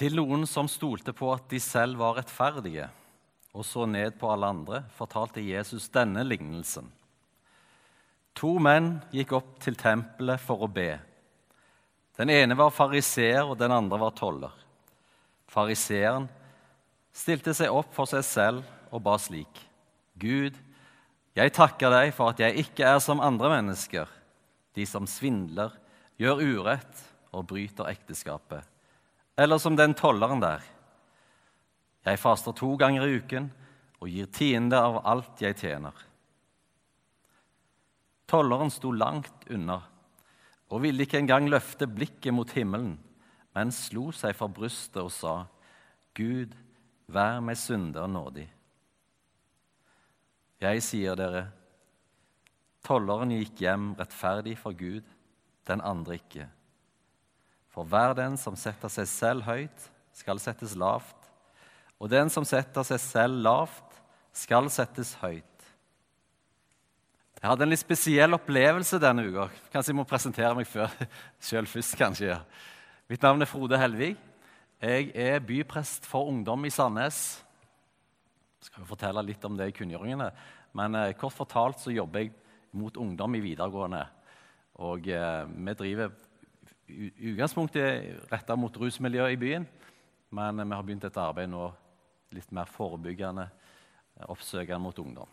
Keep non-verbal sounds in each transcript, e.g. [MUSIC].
Til noen som stolte på at de selv var rettferdige, og så ned på alle andre, fortalte Jesus denne lignelsen. To menn gikk opp til tempelet for å be. Den ene var fariseer, og den andre var toller. Fariseeren stilte seg opp for seg selv og ba slik.: Gud, jeg takker deg for at jeg ikke er som andre mennesker, de som svindler, gjør urett og bryter ekteskapet, eller som den tolleren der. Jeg faster to ganger i uken og gir tiende av alt jeg tjener. Tolleren sto langt unna og ville ikke engang løfte blikket mot himmelen, men slo seg for brystet og sa, Gud, vær meg synder nådig. Jeg sier dere, tolleren gikk hjem rettferdig for Gud, den andre ikke. For hver den som setter seg selv høyt, skal settes lavt, og den som setter seg selv lavt, skal settes høyt. Jeg hadde en litt spesiell opplevelse denne uka. Kanskje jeg må presentere meg sjøl [LAUGHS] først. kanskje. Mitt navn er Frode Helvig. Jeg er byprest for ungdom i Sandnes. Jeg skal jo fortelle litt om det i kunngjøringene. Men eh, kort fortalt så jobber jeg mot ungdom i videregående. Og eh, vi driver utgangspunktet retta mot rusmiljøet i byen. Men vi har begynt et arbeid nå litt mer forebyggende, eh, oppsøkende mot ungdom.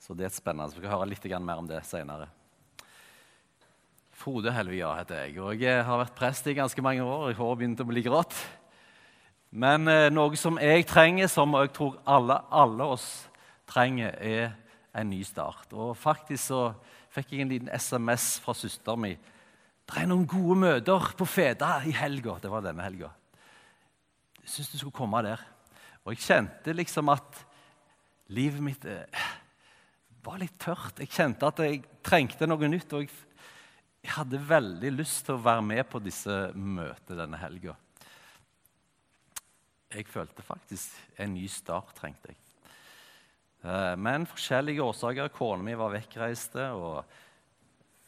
Så det er spennende. Vi skal høre litt mer om det senere. Frode Helvia heter jeg, og jeg har vært prest i ganske mange år. Jeg har begynt å bli grått. Men eh, noe som jeg trenger, som jeg tror alle, alle oss trenger, er en ny start. Og faktisk så fikk jeg en liten SMS fra søsteren min. Det er noen gode møter på Feda i helga. Det var denne helga. Jeg syns du skulle komme der. Og jeg kjente liksom at livet mitt eh, var litt tørt. Jeg kjente at jeg trengte noe nytt. Og jeg, jeg hadde veldig lyst til å være med på disse møtene denne helga. Jeg følte faktisk en ny start trengte jeg. Eh, men forskjellige årsaker. Kona mi var vekkreiste. og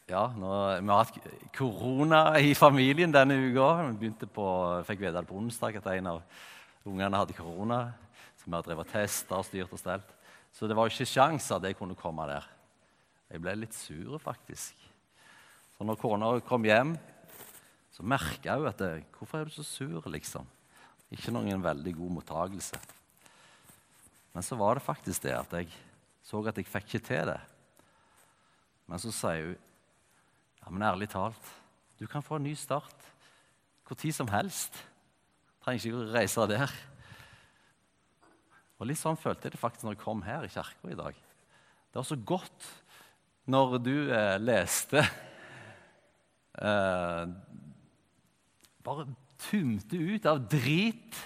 ja, nå, Vi har hatt korona i familien denne uka. Vi begynte på, fikk vite på onsdag at en av ungene hadde korona. Så vi har drevet tester og styrt og stelt. Så det var ikke sjans at jeg kunne komme der. Jeg ble litt sur, faktisk. Så når kona kom hjem, så merka hun at jeg, 'Hvorfor er du så sur?' liksom. Ikke noen veldig god mottagelse. Men så var det faktisk det at jeg så at jeg fikk ikke til det. Men så sier hun, 'Ja, men ærlig talt, du kan få en ny start når som helst.' Trenger ikke å reise der. Og Litt sånn følte jeg det faktisk når jeg kom her i kirka i dag. Det var så godt når du eh, leste eh, Bare tumte ut av drit,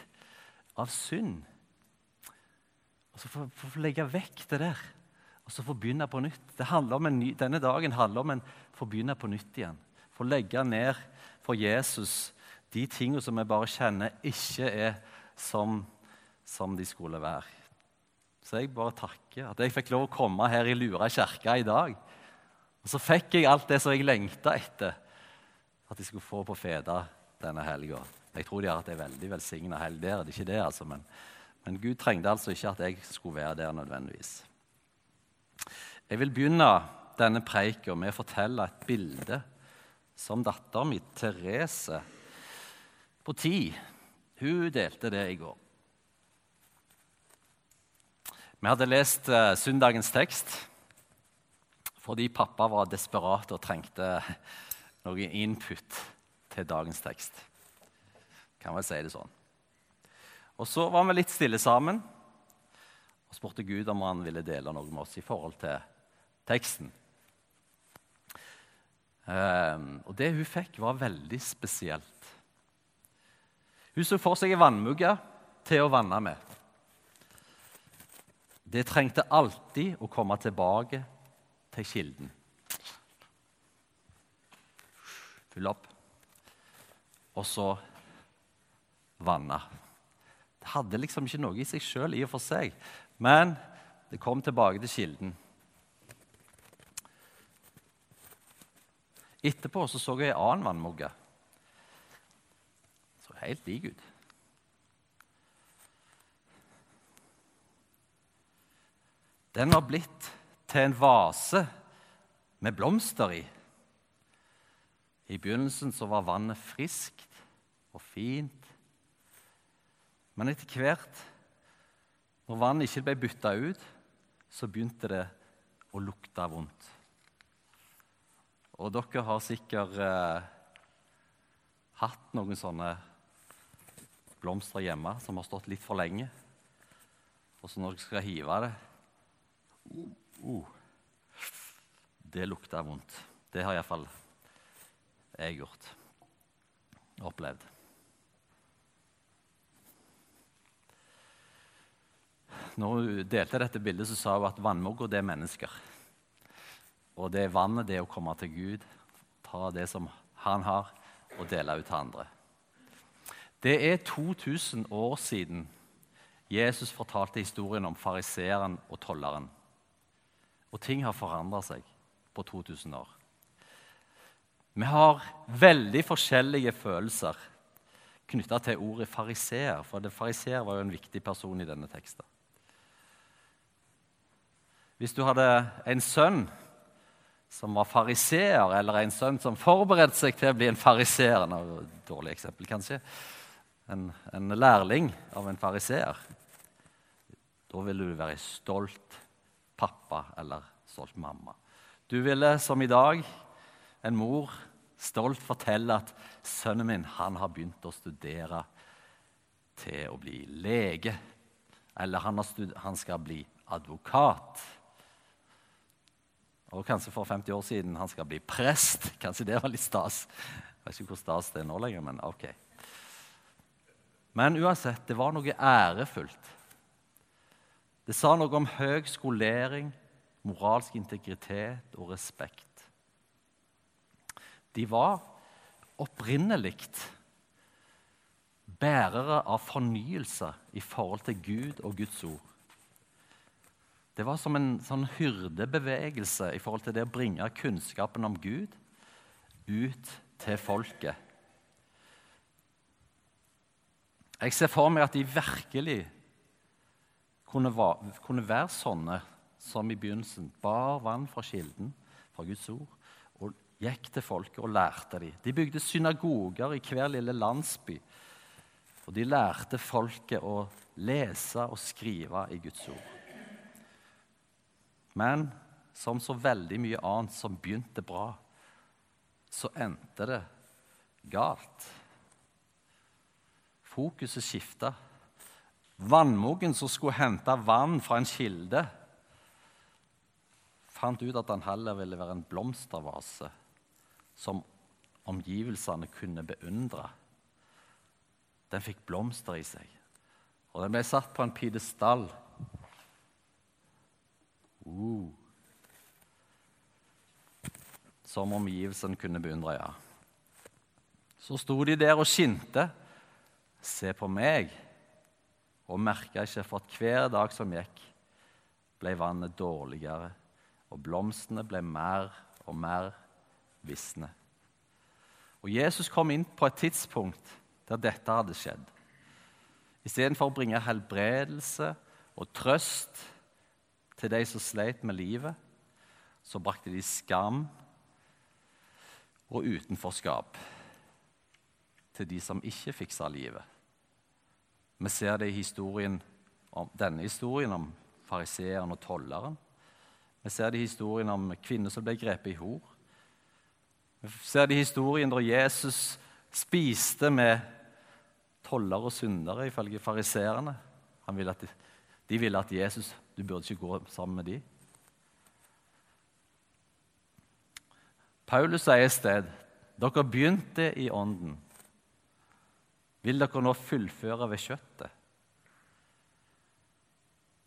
av synd. Og så få legge vekk det der og så få begynne på nytt. Ny, denne dagen handler om en få begynne på nytt igjen. Få legge ned for Jesus de tingene som vi bare kjenner ikke er som som de skulle være. Så jeg bare takker at jeg fikk lov å komme her i Lura kirke i dag. Og så fikk jeg alt det som jeg lengta etter at de skulle få på Feda denne helga. Jeg tror de har hatt ei veldig velsigna helg der. det er ikke det altså, men, men, Gud trengte altså ikke at jeg skulle være der nødvendigvis. Jeg vil begynne denne preika med å fortelle et bilde som datteren min, Therese, på ti, hun delte det i går. Vi hadde lest uh, søndagens tekst fordi pappa var desperat og trengte noe input til dagens tekst. Kan vel si det sånn. Og Så var vi litt stille sammen og spurte Gud om han ville dele noe med oss i forhold til teksten. Um, og Det hun fikk, var veldig spesielt. Hun så for seg ei vannmugge til å vanne med. Det trengte alltid å komme tilbake til kilden. Fyll opp. Og så vanne. Det hadde liksom ikke noe i seg sjøl, i og for seg, men det kom tilbake til kilden. Etterpå så, så jeg en annen vannmugge. Så helt lik ut. Den var blitt til en vase med blomster i. I begynnelsen så var vannet friskt og fint, men etter hvert når vannet ikke ble bytta ut, så begynte det å lukte vondt. Og dere har sikkert eh, hatt noen sånne blomster hjemme som har stått litt for lenge. Og så når dere skal hive det uh, uh, Det lukter vondt. Det har iallfall jeg gjort. Opplevd. Når hun delte dette bildet, så sa hun at vannmugga er mennesker. Og det er vannet det er å komme til Gud, ta det som han har, og dele ut til andre. Det er 2000 år siden Jesus fortalte historien om fariseeren og tolleren. Og ting har forandra seg på 2000 år. Vi har veldig forskjellige følelser knytta til ordet fariseer. For det fariseer var jo en viktig person i denne teksten. Hvis du hadde en sønn som var fariseer, eller en sønn som forberedte seg til å bli en fariseer Dårlig eksempel, kanskje. En, en lærling av en fariseer. Da ville du være stolt pappa eller stolt mamma. Du ville, som i dag, en mor stolt fortelle at sønnen min han har begynt å studere til å bli lege. Eller han, han skal bli advokat. Og kanskje for 50 år siden han skal bli prest. [LAUGHS] Kanskje det var litt stas. Jeg vet ikke hvor stas det er nå lenger, men ok. Men uansett, det var noe ærefullt. Det sa noe om høy skolering, moralsk integritet og respekt. De var opprinnelig bærere av fornyelse i forhold til Gud og Guds ord. Det var som en sånn hyrdebevegelse i forhold til det å bringe kunnskapen om Gud ut til folket. Jeg ser for meg at de virkelig kunne, være sånne som i begynnelsen bar vann fra kilden, fra Guds ord, og gikk til folket og lærte dem. De bygde synagoger i hver lille landsby. Og de lærte folket å lese og skrive i Guds ord. Men som så veldig mye annet som begynte bra, så endte det galt. Fokuset skifta. Vannmogen som skulle hente vann fra en kilde, fant ut at han heller ville være en blomstervase som omgivelsene kunne beundre. Den fikk blomster i seg, og den ble satt på en pidestall Som omgivelsene kunne beundre, ja. Så sto de der og skinte. Se på meg. Og merka ikke for at hver dag som gikk, ble vannet dårligere, og blomstene ble mer og mer visne. Og Jesus kom inn på et tidspunkt der dette hadde skjedd. Istedenfor å bringe helbredelse og trøst til de som sleit med livet, så brakte de skam og utenforskap til de som ikke fiksa livet. Vi ser det i historien om, denne historien om fariseeren og tolleren. Vi ser det i historien om kvinner som ble grepet i hor. Vi ser det i historien da Jesus spiste med tollere og syndere, ifølge fariseerne. De ville at Jesus du burde ikke gå sammen med dem. Paulus sier et sted dere begynte i ånden. Vil dere nå fullføre ved kjøttet?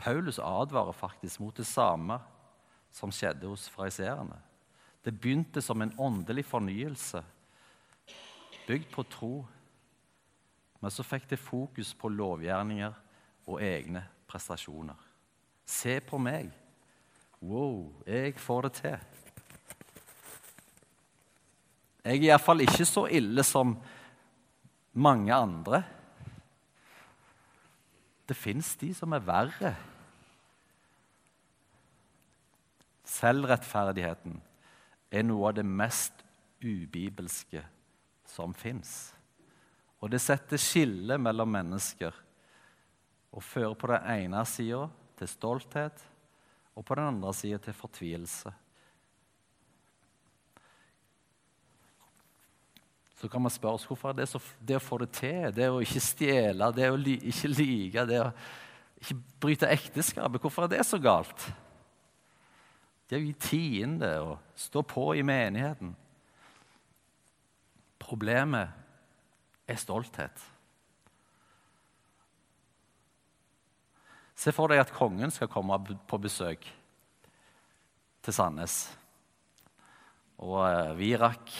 Paulus advarer faktisk mot det samme som skjedde hos fraiserene. Det begynte som en åndelig fornyelse, bygd på tro. Men så fikk det fokus på lovgjerninger og egne prestasjoner. Se på meg. Wow, jeg får det til. Jeg er iallfall ikke så ille som mange andre. Det fins de som er verre. Selvrettferdigheten er noe av det mest ubibelske som fins. Og det setter skille mellom mennesker og fører på den ene sida til stolthet og på den andre sida til fortvilelse. Så kan man spørre oss hvorfor er det, så, det å få det til, det å ikke stjele, det å li, ikke lyve, det å ikke bryte ekteskapet Hvorfor er det så galt? Det å gi tiende og stå på i menigheten. Problemet er stolthet. Se for deg at kongen skal komme på besøk til Sandnes. Og eh, Virak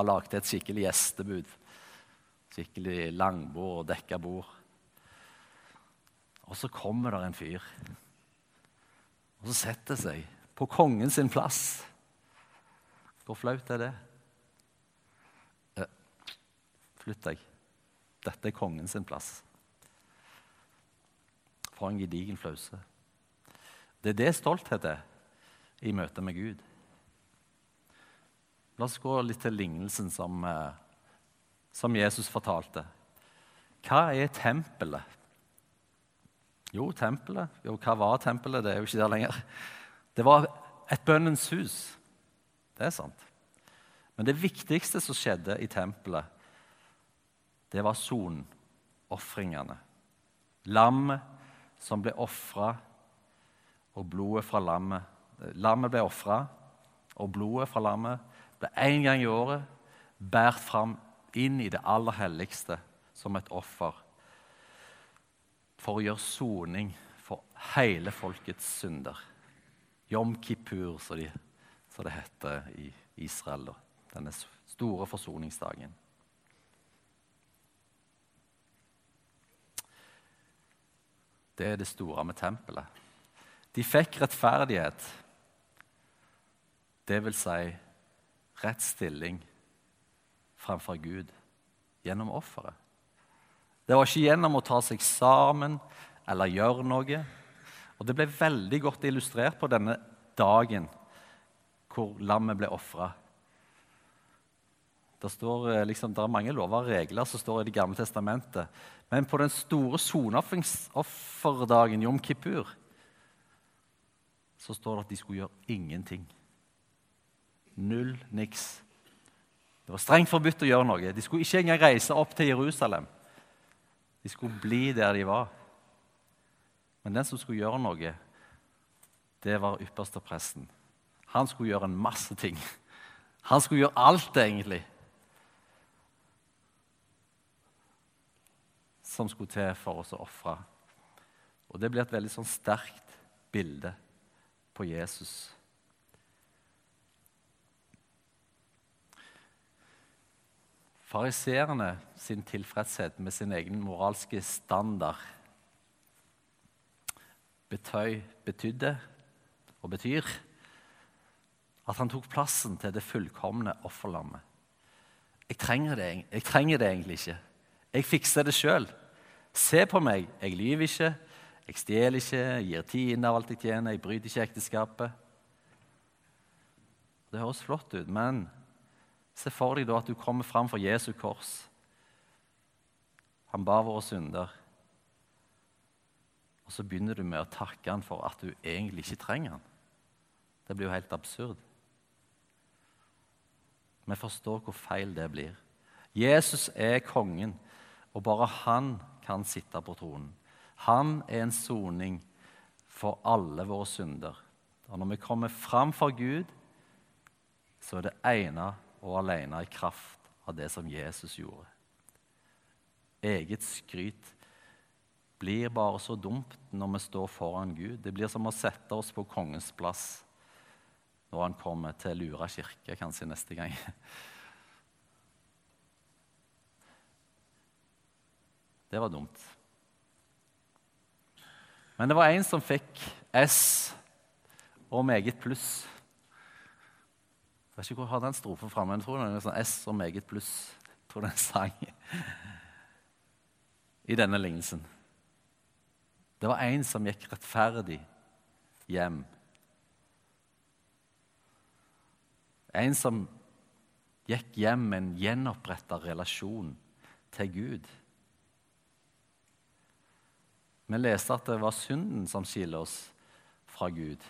har laget et skikkelig gjestebud. Skikkelig langbord og dekka bord. Og så kommer der en fyr. Og så setter seg på kongen sin plass. Hvor flaut er det? Eh, flytt deg. Dette er kongen sin plass. For en gedigen flause. Det er det stolthet er i møte med Gud. La oss gå litt til lignelsen som, eh, som Jesus fortalte. Hva er tempelet? Jo, tempelet. Jo, hva var tempelet? Det er jo ikke der lenger. Det var et bønnens hus. Det er sant. Men det viktigste som skjedde i tempelet, det var sonofringene. Lammet som ble ofra, og blodet fra lammet Lammet ble ofra, og blodet fra lammet ble en gang i året båret fram inn i det aller helligste som et offer for å gjøre soning for hele folkets synder. Yom kippur, som, de, det heter i Israel. Denne store forsoningsdagen. Det er det store med tempelet. De fikk rettferdighet, det vil si rett stilling framfor Gud gjennom offeret. Det var ikke gjennom å ta seg sammen eller gjøre noe. Og Det ble veldig godt illustrert på denne dagen hvor lammet ble ofra. Det, eh, liksom, det er mange lover og regler som står i Det gamle testamentet. Men på den store soneofferdagen, jom kippur, så står det at de skulle gjøre ingenting. Null, niks. Det var strengt forbudt å gjøre noe. De skulle ikke engang reise opp til Jerusalem. De skulle bli der de var. Men den som skulle gjøre noe, det var ypperste presten. Han skulle gjøre en masse ting. Han skulle gjøre alt, egentlig. som skulle til for oss å ofre. Og det blir et veldig sånn sterkt bilde på Jesus. Fariseerne sin tilfredshet med sin egen moralske standard betøy, betydde og betyr at han tok plassen til det fullkomne offerlammet. Jeg trenger det, jeg trenger det egentlig ikke. Jeg fikser det sjøl. Se på meg, jeg lyver ikke, jeg stjeler ikke, jeg gir tiende av alt jeg tjener, jeg bryter ikke ekteskapet. Det høres flott ut, men se for deg da at du kommer fram for Jesu kors. Han bar våre synder. Og så begynner du med å takke han for at du egentlig ikke trenger han. Det blir jo helt absurd. Vi forstår hvor feil det blir. Jesus er kongen, og bare han kan sitte på tronen. Han er en soning for alle våre synder. Og når vi kommer fram for Gud, så er det ene og alene i kraft av det som Jesus gjorde. Eget skryt blir bare så dumt når vi står foran Gud. Det blir som å sette oss på kongens plass når han kommer til Lura kirke kanskje neste gang. Det var dumt. Men det var en som fikk S og meget pluss. Jeg vet ikke hvor har den strofen fra, men jeg tror det er sånn S og meget pluss. Tror det er en sang i denne lignelsen. Det var en som gikk rettferdig hjem En som gikk hjem med en gjenoppretta relasjon til Gud. Vi leste at det var synden som skiller oss fra Gud.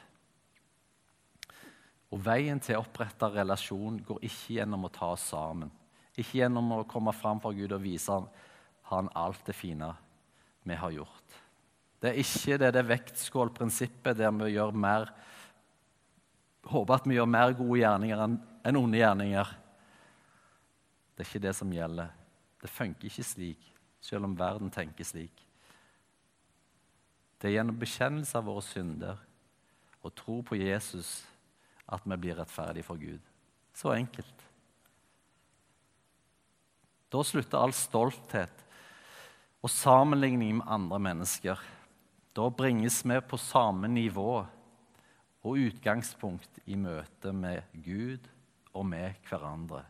Og Veien til å opprette relasjon går ikke gjennom å ta oss sammen. Ikke gjennom å komme fram for Gud og vise han alt det fine vi har gjort. Det er ikke det, det vektskålprinsippet der vi gjør mer håper at vi gjør mer gode gjerninger enn onde gjerninger. Det er ikke det som gjelder. Det funker ikke slik, selv om verden tenker slik. Det er gjennom bekjennelse av våre synder og tro på Jesus at vi blir rettferdige for Gud. Så enkelt. Da slutter all stolthet og sammenligning med andre mennesker. Da bringes vi på samme nivå og utgangspunkt i møte med Gud og med hverandre.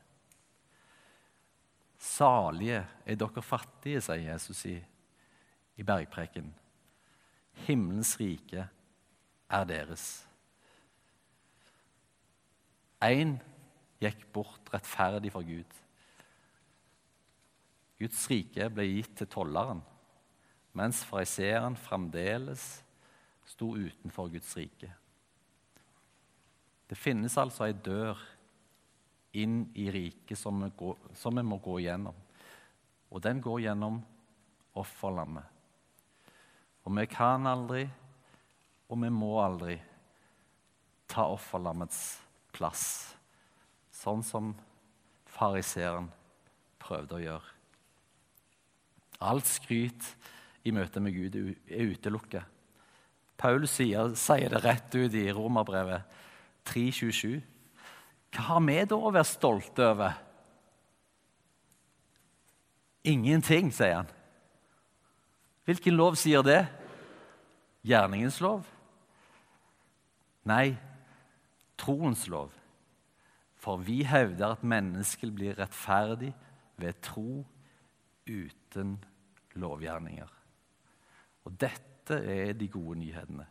Salige er dere fattige, sier Jesus i, i bergpreken. Himmelens rike er deres. Én gikk bort rettferdig for Gud. Guds rike ble gitt til tolleren, mens fariseeren fremdeles sto utenfor Guds rike. Det finnes altså ei dør inn i riket som vi, må gå gjennom. Og den går gjennom offerlammet. Og vi kan aldri, og vi må aldri, ta offerlammets plass, sånn som fariseeren prøvde å gjøre. Alt skryt i møte med Gud er utelukket. Paul sier, sier det rett ut i Romerbrevet 3.27. Hva har vi da å være stolte over? Ingenting, sier han. Hvilken lov sier det? Gjerningens lov? Nei, troens lov. For vi hevder at mennesket blir rettferdig ved tro uten lovgjerninger. Og dette er de gode nyhetene.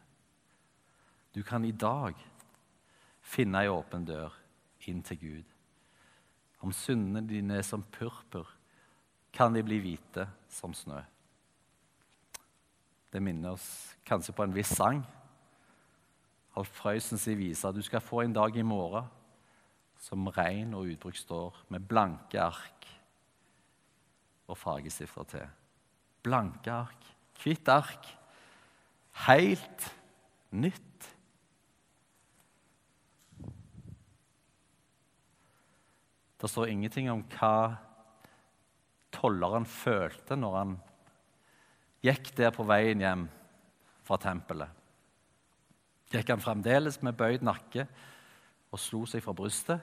Du kan i dag finne ei åpen dør inn til Gud. Om syndene dine er som purpur, kan de bli hvite som snø. Det minner oss kanskje på en viss sang. Alf Prøysens vise du skal få en dag i morgen som ren og ubrukt står, med blanke ark og fargestifter til. Blanke ark, hvitt ark, helt nytt. Det står ingenting om hva tolleren følte når han gikk der på veien hjem fra tempelet. Gikk han fremdeles med bøyd nakke og slo seg fra brystet?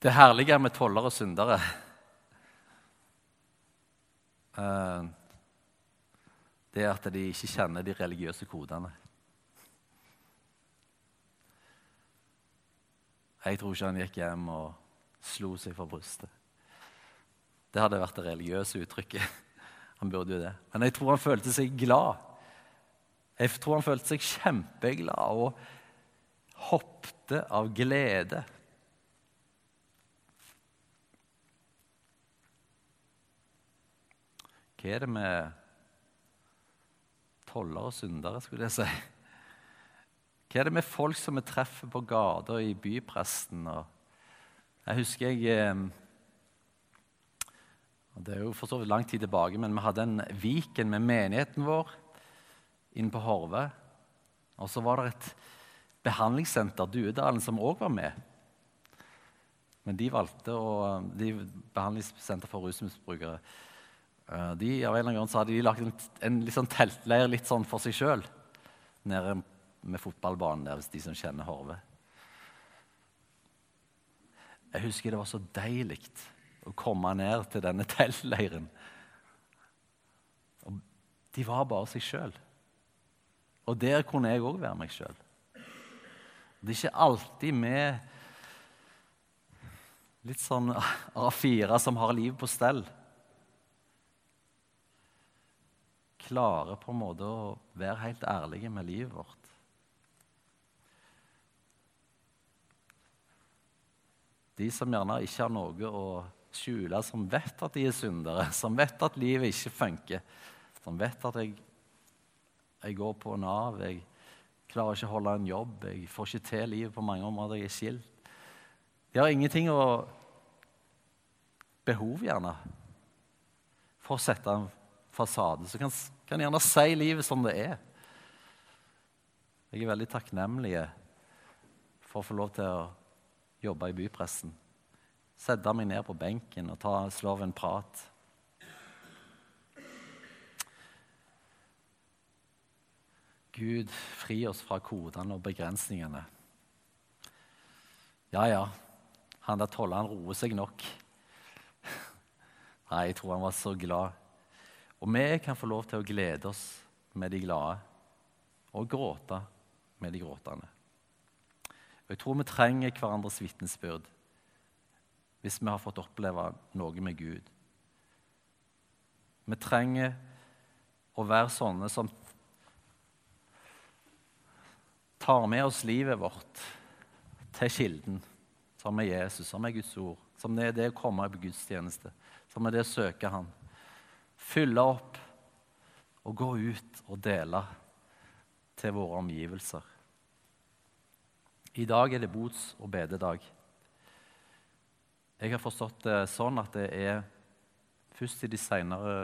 Det herlige med tollere og syndere eh, Det er at de ikke kjenner de religiøse kodene. Jeg tror ikke han gikk hjem og slo seg for brystet. Det hadde vært det religiøse uttrykket. Han burde jo det. Men jeg tror han følte seg glad. Jeg tror han følte seg kjempeglad og hoppte av glede. Hva er det med toller og syndere, skulle jeg si? Hva er det med folk som vi treffer på gata i bypresten? jeg husker jeg Det er jo for så vidt lang tid tilbake, men vi hadde en Viken med menigheten vår inne på Horve. Og så var det et behandlingssenter, Duedalen, som òg var med. Men de valgte å de Behandlingssenter for rusmisbrukere. Eh, de, av en eller annen grunn så hadde de lagt en, en liksom teltleir litt sånn for seg sjøl nede med fotballbanen der, hvis de som kjenner Horve. Jeg husker det var så deilig å komme ned til denne [LAUGHS] teltleiren. De var bare seg sjøl. Og der kunne jeg òg være meg sjøl. Det er ikke alltid vi litt sånn A4 som har livet på stell. Klarer på en måte å være helt ærlige med livet vårt. De som gjerne ikke har noe å skjule, som vet at de er syndere, som vet at livet ikke funker, som vet at jeg jeg går på Nav, jeg klarer ikke å holde en jobb, jeg får ikke til livet på mange områder, jeg er skilt. De har ingenting å behov, gjerne, for å sette en fasade. Så kan, kan gjerne si livet som det er. Jeg er veldig takknemlig for å få lov til å jobbe i bypressen. Sette meg ned på benken og ta, slå av en prat. Gud, fri oss fra kodene og begrensningene. Ja, ja, han der tolleren roer seg nok. Nei, jeg tror han var så glad. Og vi kan få lov til å glede oss med de glade og gråte med de gråtende. Og Jeg tror vi trenger hverandres vitnesbyrd hvis vi har fått oppleve noe med Gud. Vi trenger å være sånne som tar med oss livet vårt til kilden, som er Jesus, som er Guds ord, som er det å komme på gudstjeneste, som er det å søke Han. Fylle opp og gå ut og dele til våre omgivelser. I dag er det bots- og bededag. Jeg har forstått det sånn at det er først i de senere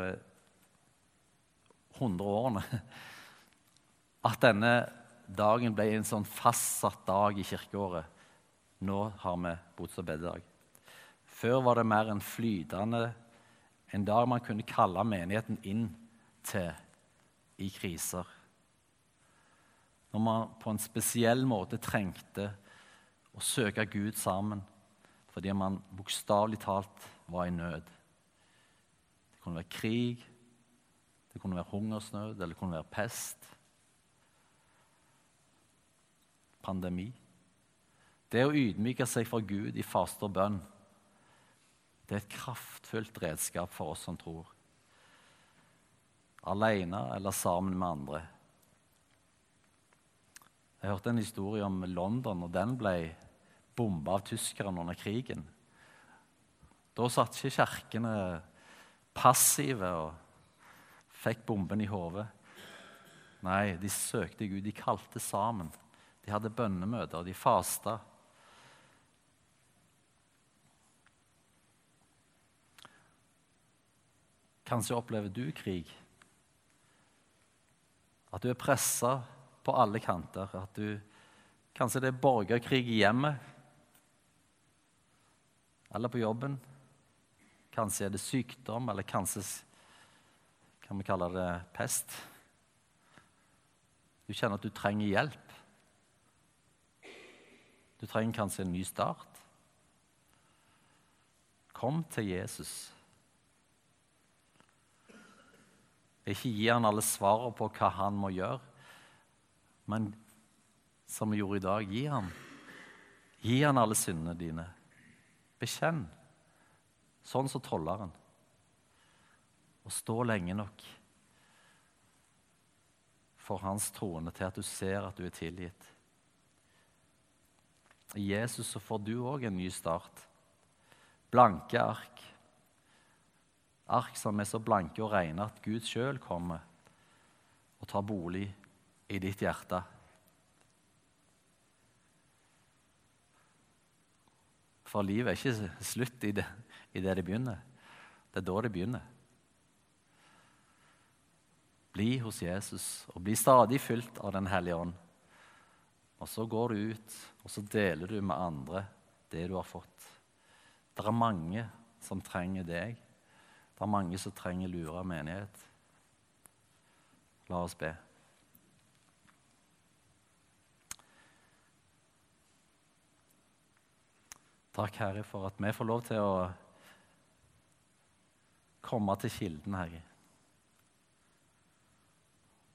hundre årene at denne dagen ble en sånn fastsatt dag i kirkeåret. Nå har vi bots- og bededag. Før var det mer en flytende en dag man kunne kalle menigheten inn til i kriser. Når man på en spesiell måte trengte å søke Gud sammen fordi man bokstavelig talt var i nød. Det kunne være krig, det kunne være hungersnød, eller det kunne være pest pandemi. Det å ydmyke seg for Gud i faste og bønn, det er et kraftfullt redskap for oss som tror. Alene eller sammen med andre. Jeg hørte en historie om London, og den ble bomba av tyskerne under krigen. Da satt ikke kirkene passive og fikk bomben i hodet. Nei, de søkte Gud. De kalte sammen. De hadde bønnemøter, de fasta. Kanskje opplever du krig. At du er pressa på alle kanter. At du, kanskje det er borgerkrig i hjemmet eller på jobben. Kanskje er det sykdom, eller kanskje kan vi kalle det pest. Du kjenner at du trenger hjelp. Du trenger kanskje en ny start. Kom til Jesus. Ikke gi han alle svarene på hva han må gjøre, men som vi gjorde i dag, gi han. Gi han alle syndene dine. Bekjenn, sånn som tolleren. Og stå lenge nok for hans troende til at du ser at du er tilgitt. I Jesus så får du òg en ny start. Blanke ark. Ark som er så blanke og rene at Gud sjøl kommer og tar bolig i ditt hjerte. For livet er ikke slutt i det, i det det begynner. Det er da det begynner. Bli hos Jesus og bli stadig fylt av Den hellige ånd. Og så går du ut, og så deler du med andre det du har fått. Det er mange som trenger deg. Det er mange som trenger lura menighet. La oss be. Takk, Herre, for at vi får lov til å komme til kilden, Herre.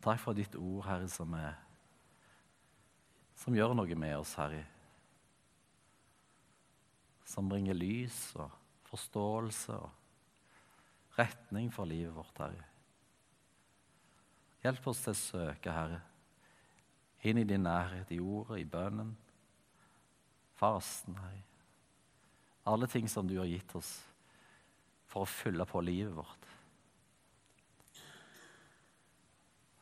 Takk for ditt ord, Herre, som er som gjør noe med oss, Herre. Som bringer lys og forståelse og retning for livet vårt, Herre. Hjelp oss til å søke, Herre, inn i din nærhet, i ordet, i bønnen, fasten, Herre. Alle ting som du har gitt oss for å fylle på livet vårt.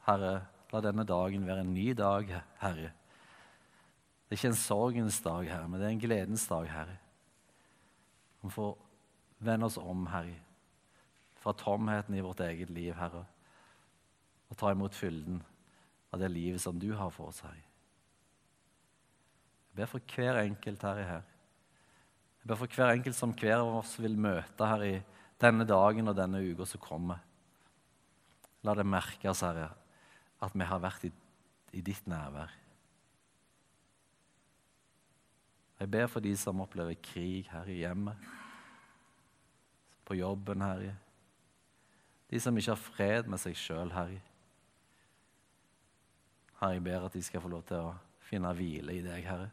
Herre, la denne dagen være en ny dag, Herre. Det er ikke en sorgens dag, Herre, men det er en gledens dag, Herre. Vi får vende oss om, Herre, fra tomheten i vårt eget liv, Herre, og ta imot fylden av det livet som du har for oss, Herre. Jeg ber for hver enkelt, Herre, her. Jeg ber for hver enkelt som hver av oss vil møte her i denne dagen og denne uka som kommer. La det merkes, Herre, at vi har vært i, i ditt nærvær. Jeg ber for de som opplever krig her i hjemmet, på jobben, Herre. De som ikke har fred med seg sjøl, Herre. Herre, jeg ber at de skal få lov til å finne hvile i deg, Herre,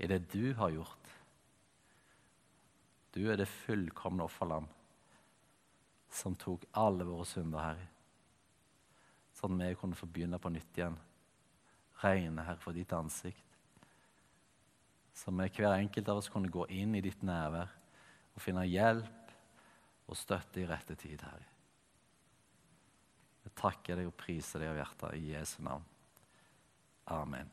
i det du har gjort. Du er det fullkomne offerland som tok alle våre synder, Herre sånn at vi kunne få begynne på nytt igjen. Regne, Herre, for ditt ansikt. Så vi hver enkelt av oss kunne gå inn i ditt nærvær og finne hjelp og støtte i rette tid, Herre. Jeg takker deg og priser deg av hjertet i Jesu navn. Amen.